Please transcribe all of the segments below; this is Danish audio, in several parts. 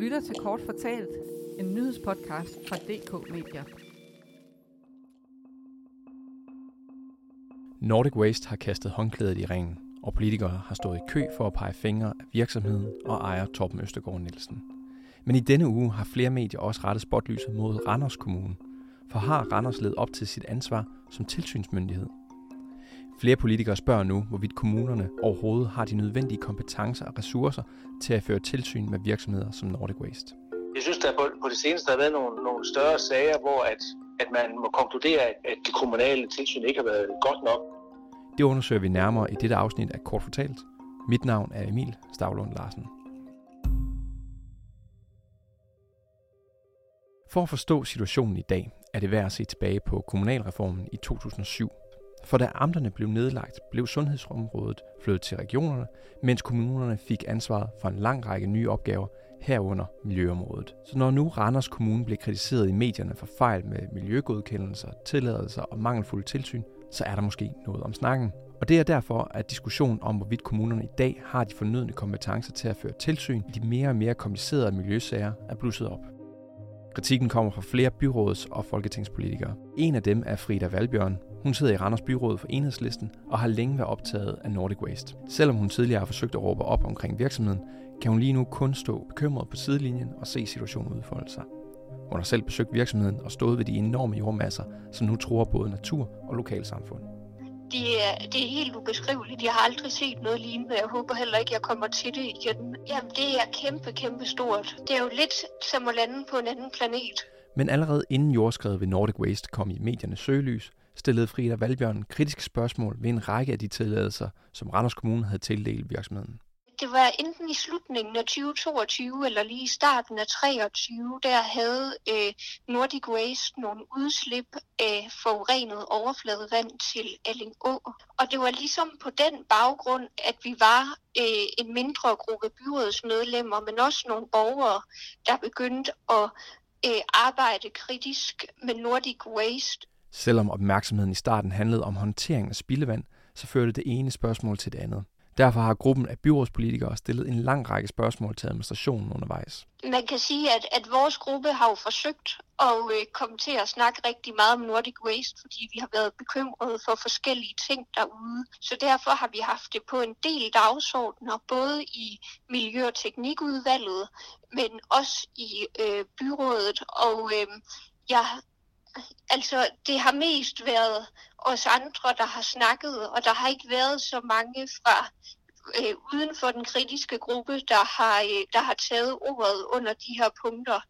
lytter til Kort Fortalt, en nyhedspodcast fra DK Media. Nordic Waste har kastet håndklædet i ringen, og politikere har stået i kø for at pege fingre af virksomheden og ejer Torben Østergaard Nielsen. Men i denne uge har flere medier også rettet spotlyset mod Randers Kommune. For har Randers levet op til sit ansvar som tilsynsmyndighed? Flere politikere spørger nu, hvorvidt kommunerne overhovedet har de nødvendige kompetencer og ressourcer til at føre tilsyn med virksomheder som Nordic Waste. Jeg synes, der på, på det seneste har været nogle, nogle større sager, hvor at, at man må konkludere, at, at det kommunale tilsyn ikke har været godt nok. Det undersøger vi nærmere i dette afsnit af Kort Fortalt. Mit navn er Emil Stavlund Larsen. For at forstå situationen i dag, er det værd at se tilbage på kommunalreformen i 2007. For da amterne blev nedlagt, blev sundhedsområdet flyttet til regionerne, mens kommunerne fik ansvaret for en lang række nye opgaver, herunder miljøområdet. Så når nu Randers Kommune blev kritiseret i medierne for fejl med miljøgodkendelser, tilladelser og mangelfuld tilsyn, så er der måske noget om snakken. Og det er derfor, at diskussionen om, hvorvidt kommunerne i dag har de fornødne kompetencer til at føre tilsyn i de mere og mere komplicerede miljøsager, er blusset op. Kritikken kommer fra flere byråds- og folketingspolitikere. En af dem er Frida Valbjørn. Hun sidder i Randers Byråd for Enhedslisten og har længe været optaget af Nordic Waste. Selvom hun tidligere har forsøgt at råbe op omkring virksomheden, kan hun lige nu kun stå bekymret på sidelinjen og se situationen udfolde sig. Hun har selv besøgt virksomheden og stået ved de enorme jordmasser, som nu tror både natur og lokalsamfund. Det er, det er helt ubeskriveligt. Jeg har aldrig set noget lignende. Jeg håber heller ikke, jeg kommer til det igen. Jamen, det er kæmpe, kæmpe stort. Det er jo lidt som at lande på en anden planet. Men allerede inden jordskredet ved Nordic Waste kom i mediernes søgelys, stillede Frida Valbjørn kritiske spørgsmål ved en række af de tilladelser, som Randers Kommune havde tildelt virksomheden det var enten i slutningen af 2022 eller lige i starten af 2023, der havde øh, Nordic Waste nogle udslip af forurenet overfladevand til Allingå. Og det var ligesom på den baggrund, at vi var øh, en mindre gruppe byrådsmedlemmer, men også nogle borgere, der begyndte at øh, arbejde kritisk med Nordic Waste. Selvom opmærksomheden i starten handlede om håndtering af spildevand, så førte det ene spørgsmål til det andet. Derfor har gruppen af byrådspolitikere stillet en lang række spørgsmål til administrationen undervejs. Man kan sige, at, at vores gruppe har jo forsøgt at øh, komme til at snakke rigtig meget om Nordic Waste, fordi vi har været bekymrede for forskellige ting derude. Så derfor har vi haft det på en del dagsordner, både i Miljø- og Teknikudvalget, men også i øh, byrådet. Og øh, jeg altså, det har mest været os andre, der har snakket, og der har ikke været så mange fra øh, uden for den kritiske gruppe, der har, øh, der har taget ordet under de her punkter.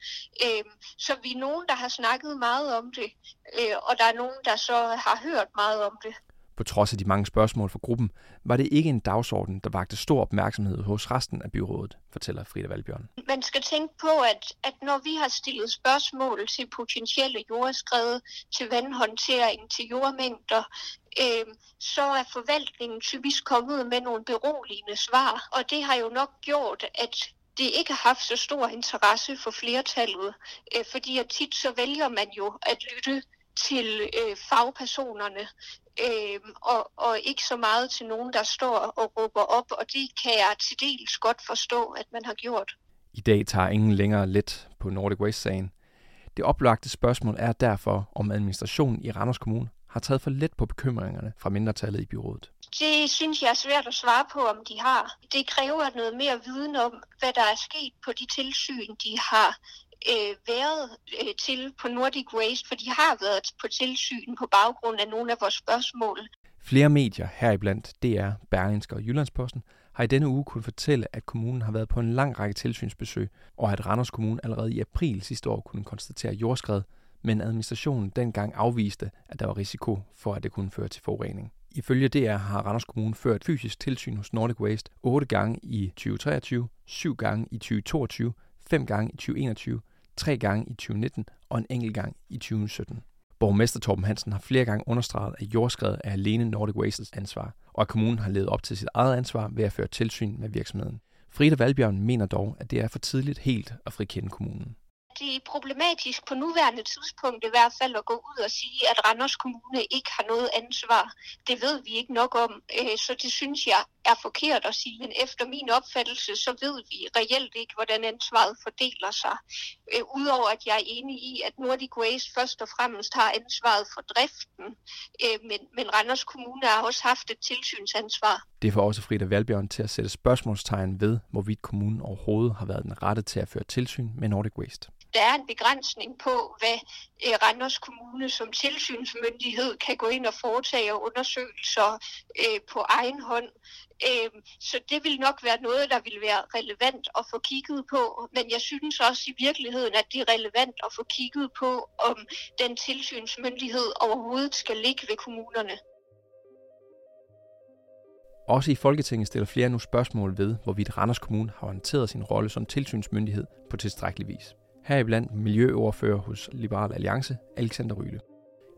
Øh, så vi er nogen, der har snakket meget om det, øh, og der er nogen, der så har hørt meget om det. På trods af de mange spørgsmål fra gruppen, var det ikke en dagsorden, der vagte stor opmærksomhed hos resten af byrådet, fortæller Frida Valbjørn. Man skal tænke på, at, at når vi har stillet spørgsmål til potentielle jordskred, til vandhåndtering, til jordmængder, øh, så er forvaltningen typisk kommet med nogle beroligende svar. Og det har jo nok gjort, at det ikke har haft så stor interesse for flertallet, øh, fordi at tit så vælger man jo at lytte til øh, fagpersonerne, øh, og, og ikke så meget til nogen, der står og råber op, og det kan jeg til dels godt forstå, at man har gjort. I dag tager ingen længere let på Nordic Waste-sagen. Det oplagte spørgsmål er derfor, om administrationen i Randers Kommune har taget for let på bekymringerne fra mindretallet i byrådet. Det synes jeg er svært at svare på, om de har. Det kræver noget mere viden om, hvad der er sket på de tilsyn, de har øh, været øh, til på Nordic Waste, for de har været på tilsyn på baggrund af nogle af vores spørgsmål. Flere medier, heriblandt DR, Berlingske og Jyllandsposten, har i denne uge kunne fortælle, at kommunen har været på en lang række tilsynsbesøg, og at Randers Kommune allerede i april sidste år kunne konstatere jordskred, men administrationen dengang afviste, at der var risiko for, at det kunne føre til forurening. Ifølge DR har Randers Kommune ført fysisk tilsyn hos Nordic Waste 8 gange i 2023, 7 gange i 2022, 5 gange i 2021, 3 gange i 2019 og en enkelt gang i 2017. Borgmester Torben Hansen har flere gange understreget, at jordskredet er alene Nordic Wastes ansvar, og at kommunen har levet op til sit eget ansvar ved at føre tilsyn med virksomheden. Frida Valbjørn mener dog, at det er for tidligt helt at frikende kommunen det er problematisk på nuværende tidspunkt i hvert fald at gå ud og sige, at Randers Kommune ikke har noget ansvar. Det ved vi ikke nok om, øh, så det synes jeg er forkert at sige. Men efter min opfattelse, så ved vi reelt ikke, hvordan ansvaret fordeler sig. Øh, udover at jeg er enig i, at Nordic Waste først og fremmest har ansvaret for driften, øh, men, men Randers Kommune har også haft et tilsynsansvar. Det får også Frida Valbjørn til at sætte spørgsmålstegn ved, hvorvidt kommunen overhovedet har været den rette til at føre tilsyn med Nordic Waste der er en begrænsning på, hvad øh, Randers Kommune som tilsynsmyndighed kan gå ind og foretage undersøgelser øh, på egen hånd. Øh, så det vil nok være noget, der vil være relevant at få kigget på. Men jeg synes også i virkeligheden, at det er relevant at få kigget på, om den tilsynsmyndighed overhovedet skal ligge ved kommunerne. Også i Folketinget stiller flere nu spørgsmål ved, hvorvidt Randers Kommune har håndteret sin rolle som tilsynsmyndighed på tilstrækkelig vis heriblandt miljøoverfører hos Liberal Alliance, Alexander Ryle.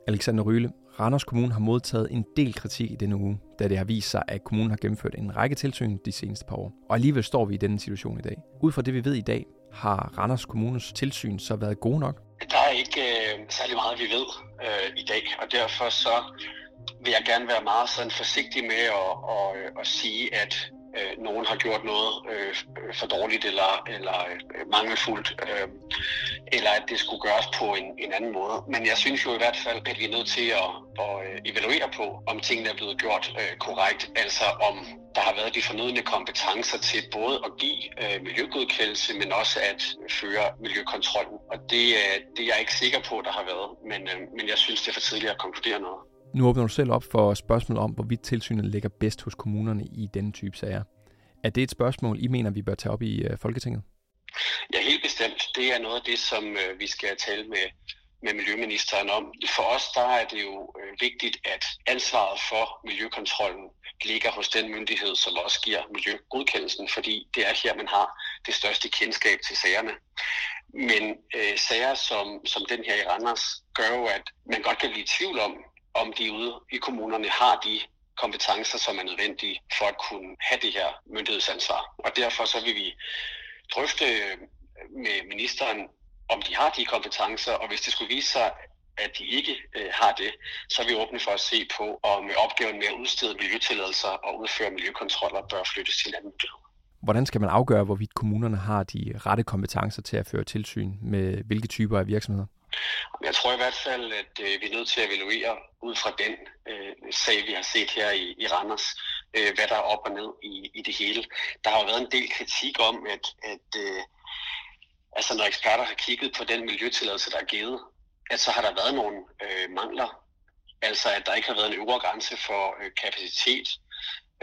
Alexander Ryle, Randers Kommune har modtaget en del kritik i denne uge, da det har vist sig, at kommunen har gennemført en række tilsyn de seneste par år. Og alligevel står vi i denne situation i dag. Ud fra det, vi ved i dag, har Randers Kommunes tilsyn så været gode nok? Der er ikke øh, særlig meget, vi ved øh, i dag, og derfor så vil jeg gerne være meget sådan forsigtig med at, at, at sige, at øh, nogen har gjort noget øh, for dårligt eller, eller øh, mangelfuldt, øh, eller at det skulle gøres på en, en anden måde. Men jeg synes jo i hvert fald, at vi er nødt til at, at øh, evaluere på, om tingene er blevet gjort øh, korrekt, altså om der har været de fornødne kompetencer til både at give øh, miljøgodkendelse, men også at føre miljøkontrollen. Og det, øh, det er jeg ikke sikker på, der har været, men, øh, men jeg synes, det er for tidligt at konkludere noget. Nu åbner du selv op for spørgsmålet om, hvorvidt tilsynet ligger bedst hos kommunerne i denne type sager. Er det et spørgsmål, I mener, vi bør tage op i øh, Folketinget? Ja, helt bestemt. Det er noget af det, som øh, vi skal tale med, med Miljøministeren om. For os der er det jo øh, vigtigt, at ansvaret for miljøkontrollen ligger hos den myndighed, som også giver miljøgodkendelsen, fordi det er her, man har det største kendskab til sagerne. Men øh, sager som, som den her i Randers gør jo, at man godt kan blive i tvivl om, om de ude i kommunerne har de kompetencer, som er nødvendige for at kunne have det her myndighedsansvar. Og derfor så vil vi drøfte med ministeren, om de har de kompetencer, og hvis det skulle vise sig, at de ikke øh, har det, så er vi åbne for at se på, om opgaven med at udstede miljøtilladelser og udføre miljøkontroller bør flyttes til en anden myndighed. Hvordan skal man afgøre, hvorvidt kommunerne har de rette kompetencer til at føre tilsyn med hvilke typer af virksomheder? Jeg tror i hvert fald, at øh, vi er nødt til at evaluere ud fra den øh, sag, vi har set her i, i Randers, øh, hvad der er op og ned i, i det hele. Der har jo været en del kritik om, at, at øh, altså når eksperter har kigget på den miljøtilladelse, der er givet, at så har der været nogle øh, mangler. Altså at der ikke har været en øvre grænse for øh, kapacitet,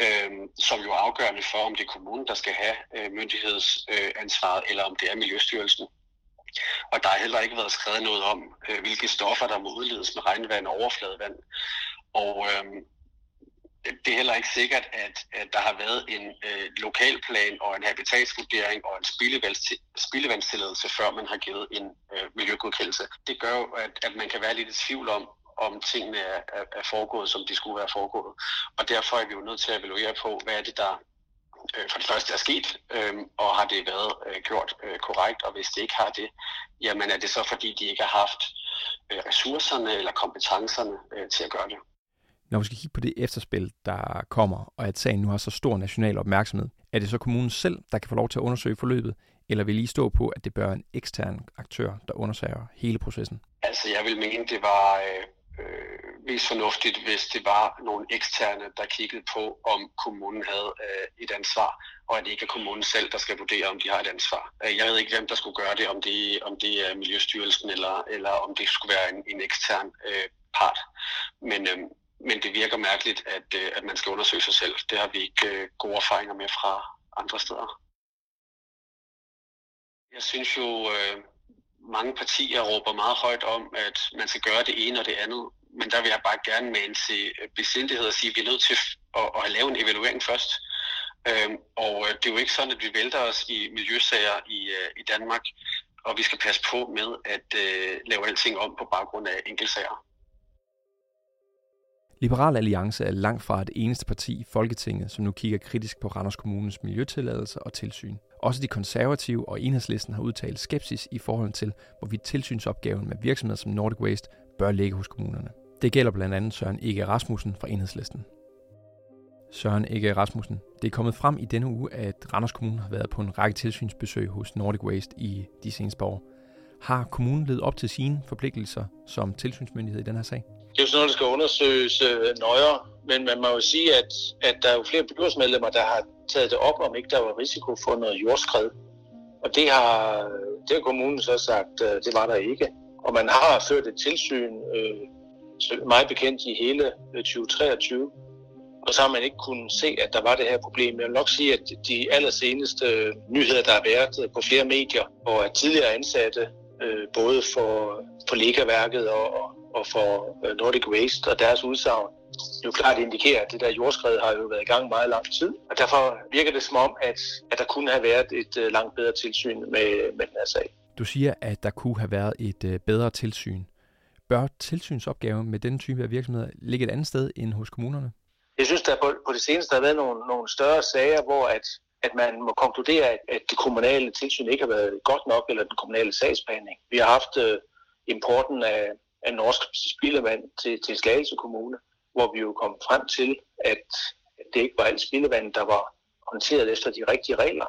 øh, som jo er afgørende for, om det er kommunen, der skal have øh, myndighedsansvaret, øh, eller om det er Miljøstyrelsen. Og der har heller ikke været skrevet noget om, øh, hvilke stoffer, der må udledes med regnvand og overfladevand. Og øh, det er heller ikke sikkert, at, at der har været en øh, lokalplan og en habitatsvurdering og en spildevandstilladelse, før man har givet en øh, miljøgodkendelse. Det gør jo, at, at man kan være lidt i tvivl om, om tingene er, er, er foregået, som de skulle være foregået. Og derfor er vi jo nødt til at evaluere på, hvad er det, der øh, for det første er sket, øh, og har det været øh, gjort øh, korrekt, og hvis det ikke har det, jamen er det så fordi, de ikke har haft øh, ressourcerne eller kompetencerne øh, til at gøre det. Når vi skal kigge på det efterspil, der kommer, og at sagen nu har så stor national opmærksomhed, er det så kommunen selv, der kan få lov til at undersøge forløbet, eller vil I stå på, at det bør en ekstern aktør, der undersøger hele processen? Altså, jeg vil mene, det var øh, øh, mest fornuftigt, hvis det var nogle eksterne, der kiggede på, om kommunen havde øh, et ansvar, og at det ikke er kommunen selv, der skal vurdere, om de har et ansvar. Øh, jeg ved ikke, hvem der skulle gøre det, om det, om det er Miljøstyrelsen, eller, eller om det skulle være en, en ekstern øh, part. Men, øh, men det virker mærkeligt, at, øh, at man skal undersøge sig selv. Det har vi ikke øh, gode erfaringer med fra andre steder. Jeg synes jo, øh, mange partier råber meget højt om, at man skal gøre det ene og det andet. Men der vil jeg bare gerne med en til besindighed og sige, at vi er nødt til at, at lave en evaluering først. Øhm, og øh, det er jo ikke sådan, at vi vælter os i miljøsager i, øh, i Danmark, og vi skal passe på med at uh, lave alting om på baggrund af enkeltsager. Liberal Alliance er langt fra det eneste parti i Folketinget, som nu kigger kritisk på Randers Kommunes miljøtilladelser og tilsyn. Også de konservative og enhedslisten har udtalt skepsis i forhold til, hvorvidt tilsynsopgaven med virksomheder som Nordic Waste bør ligge hos kommunerne. Det gælder blandt andet Søren Ege Rasmussen fra enhedslisten. Søren Ege Rasmussen, det er kommet frem i denne uge, at Randers Kommune har været på en række tilsynsbesøg hos Nordic Waste i de seneste år. Har kommunen levet op til sine forpligtelser som tilsynsmyndighed i den her sag? Det er jo sådan noget, der skal undersøges øh, nøjere, men man må jo sige, at, at der er jo flere byrådsmedlemmer, der har taget det op, om ikke der var risiko for noget jordskred. Og det har, det har kommunen så sagt, øh, det var der ikke. Og man har ført et tilsyn, øh, meget bekendt i hele øh, 2023, og så har man ikke kunnet se, at der var det her problem. Jeg vil nok sige, at de allerseneste øh, nyheder, der har været øh, på flere medier, og at tidligere ansatte, øh, både for, for Lega-værket og, og for Nordic Waste og deres udsagn, jo klart indikerer, at det der jordskred har jo været i gang meget lang tid. Og derfor virker det som om, at, at der kunne have været et uh, langt bedre tilsyn med, med den her sag. Du siger, at der kunne have været et uh, bedre tilsyn. Bør tilsynsopgaven med den type af virksomheder ligge et andet sted end hos kommunerne? Jeg synes, der på, på det seneste har været nogle, nogle større sager, hvor at, at man må konkludere, at, at det kommunale tilsyn ikke har været godt nok, eller den kommunale sagsbehandling. Vi har haft uh, importen af, af norsk spildevand til, til Slagelse Kommune, hvor vi jo kom frem til, at det ikke var alt spildevand, der var håndteret efter de rigtige regler.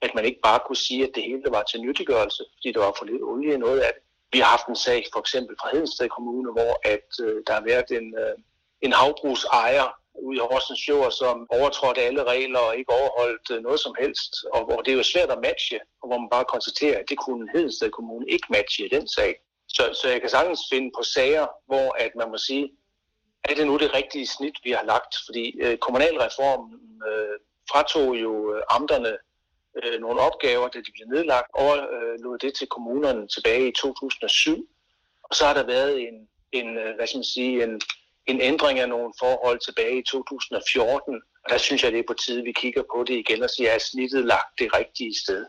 At man ikke bare kunne sige, at det hele var til nyttiggørelse, fordi der var for lidt olie i noget af det. Vi har haft en sag for eksempel fra Hedensted Kommune, hvor at, øh, der har været en, øh, en havbrugsejer ude i Horsens Fjord, som overtrådte alle regler og ikke overholdt øh, noget som helst, og hvor det er jo svært at matche, og hvor man bare konstaterer, at det kunne Hedensted Kommune ikke matche i den sag. Så, så jeg kan sagtens finde på sager, hvor at man må sige, er det nu det rigtige snit, vi har lagt? Fordi øh, kommunalreformen øh, fratog jo øh, amterne øh, nogle opgaver, da de blev nedlagt, og øh, lod det til kommunerne tilbage i 2007. Og så har der været en, en øh, hvad skal man sige, en, en ændring af nogle forhold tilbage i 2014. Og der synes jeg, det er på tide, vi kigger på det igen og siger, at snittet lagt det rigtige sted.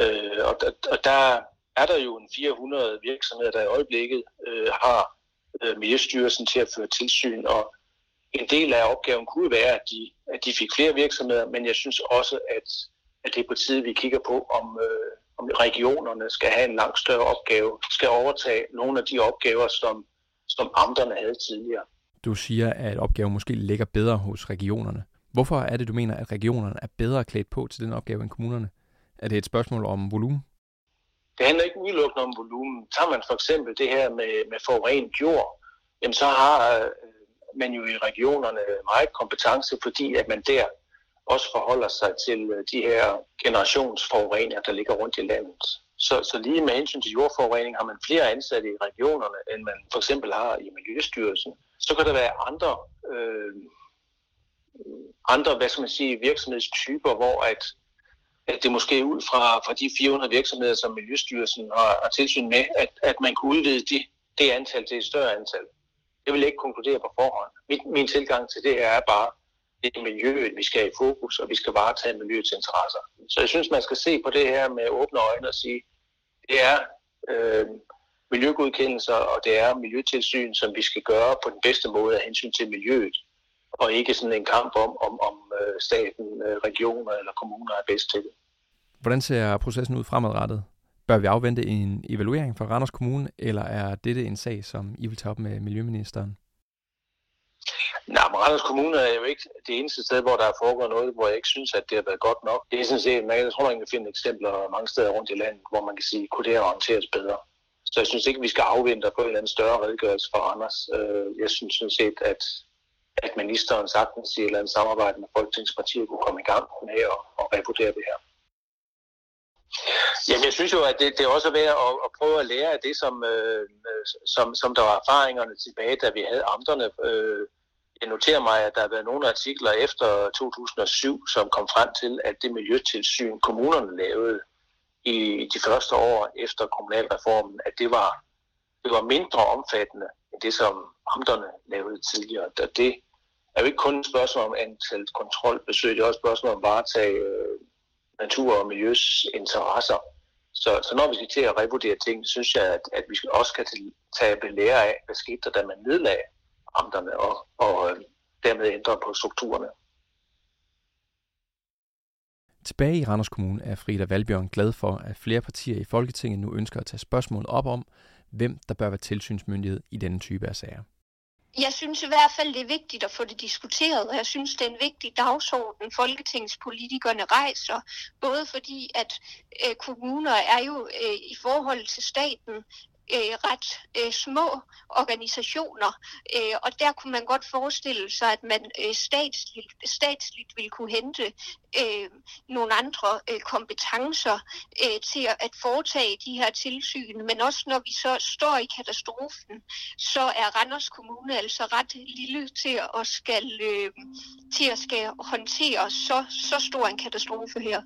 Øh, og, og der er der jo en 400 virksomheder, der i øjeblikket øh, har øh, Miljøstyrelsen til at føre tilsyn, og en del af opgaven kunne være, at de, at de fik flere virksomheder, men jeg synes også, at, at det er på tide, vi kigger på, om, øh, om regionerne skal have en langt større opgave, skal overtage nogle af de opgaver, som, som amterne havde tidligere. Du siger, at opgaven måske ligger bedre hos regionerne. Hvorfor er det, du mener, at regionerne er bedre klædt på til den opgave end kommunerne? Er det et spørgsmål om volumen? Det handler ikke udelukkende om volumen. Tager man for eksempel det her med, med forurenet jord, jamen så har øh, man jo i regionerne meget kompetence, fordi at man der også forholder sig til øh, de her generationsforureninger, der ligger rundt i landet. Så, så lige med hensyn til jordforurening har man flere ansatte i regionerne, end man for eksempel har i Miljøstyrelsen. Så kan der være andre, øh, andre hvad skal man sige, virksomhedstyper, hvor at at det måske ud fra, fra de 400 virksomheder, som Miljøstyrelsen har, har tilsyn med, at, at man kunne udvide de, det antal til et større antal. Det vil jeg ikke konkludere på forhånd. Min, min tilgang til det er bare, det er miljøet, vi skal have i fokus, og vi skal varetage miljøets interesser. Så jeg synes, man skal se på det her med åbne øjne og sige, det er øh, miljøgodkendelser, og det er miljøtilsyn, som vi skal gøre på den bedste måde af hensyn til miljøet, og ikke sådan en kamp om, om, om øh, staten, øh, regioner eller kommuner er bedst til det. Hvordan ser processen ud fremadrettet? Bør vi afvente en evaluering fra Randers Kommune, eller er dette en sag, som I vil tage op med Miljøministeren? Nej, men Randers Kommune er jo ikke det eneste sted, hvor der er foregået noget, hvor jeg ikke synes, at det har været godt nok. Det er sådan set, man, jeg tror, man kan finde eksempler mange steder rundt i landet, hvor man kan sige, kunne det her håndteres bedre. Så jeg synes ikke, vi skal afvente på en eller anden større redegørelse for Randers. Øh, jeg synes sådan set, at, at ministeren sagtens i et eller andet samarbejde med Folketingspartiet kunne komme i gang med at, at revurdere det her. Jamen, jeg synes jo, at det, det er også værd at, at prøve at lære af det, som, øh, som, som der var erfaringerne tilbage, da vi havde amterne. Øh, jeg noterer mig, at der har været nogle artikler efter 2007, som kom frem til, at det miljøtilsyn, kommunerne lavede i de første år efter kommunalreformen, at det var, det var mindre omfattende end det, som amterne lavede tidligere. Og det er jo ikke kun et spørgsmål om antal kontrolbesøg, det er også et spørgsmål om at varetage øh, natur- og miljøs interesser. Så, så når vi skal til at revurdere ting, synes jeg, at, at vi også skal tage belære af, hvad skete der, da man nedlagde amterne og, og øh, dermed ændre på strukturerne. Tilbage i Randers Kommune er Frida Valbjørn glad for, at flere partier i Folketinget nu ønsker at tage spørgsmålet op om, hvem der bør være tilsynsmyndighed i denne type af sager. Jeg synes i hvert fald, det er vigtigt at få det diskuteret, og jeg synes, det er en vigtig dagsorden, folketingspolitikerne rejser, både fordi, at øh, kommuner er jo øh, i forhold til staten øh, ret øh, små organisationer, øh, og der kunne man godt forestille sig, at man øh, statsligt, statsligt ville kunne hente øh, nogle andre øh, kompetencer øh, til at foretage de her tilsyn, men også når vi så står i katastrofen, så er Randers Kommune altså ret lille til at skal, øh, til at skal håndtere så, så stor en katastrofe her.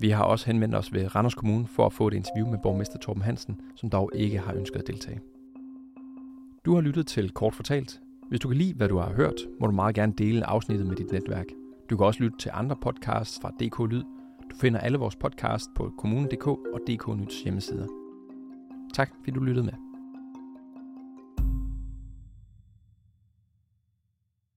Vi har også henvendt os ved Randers Kommune for at få et interview med borgmester Torben Hansen, som dog ikke har ønsket at deltage. Du har lyttet til Kort Fortalt. Hvis du kan lide, hvad du har hørt, må du meget gerne dele afsnittet med dit netværk. Du kan også lytte til andre podcasts fra DK Lyd. Du finder alle vores podcasts på kommunen.dk og DK Nyts hjemmesider. Tak fordi du lyttede med.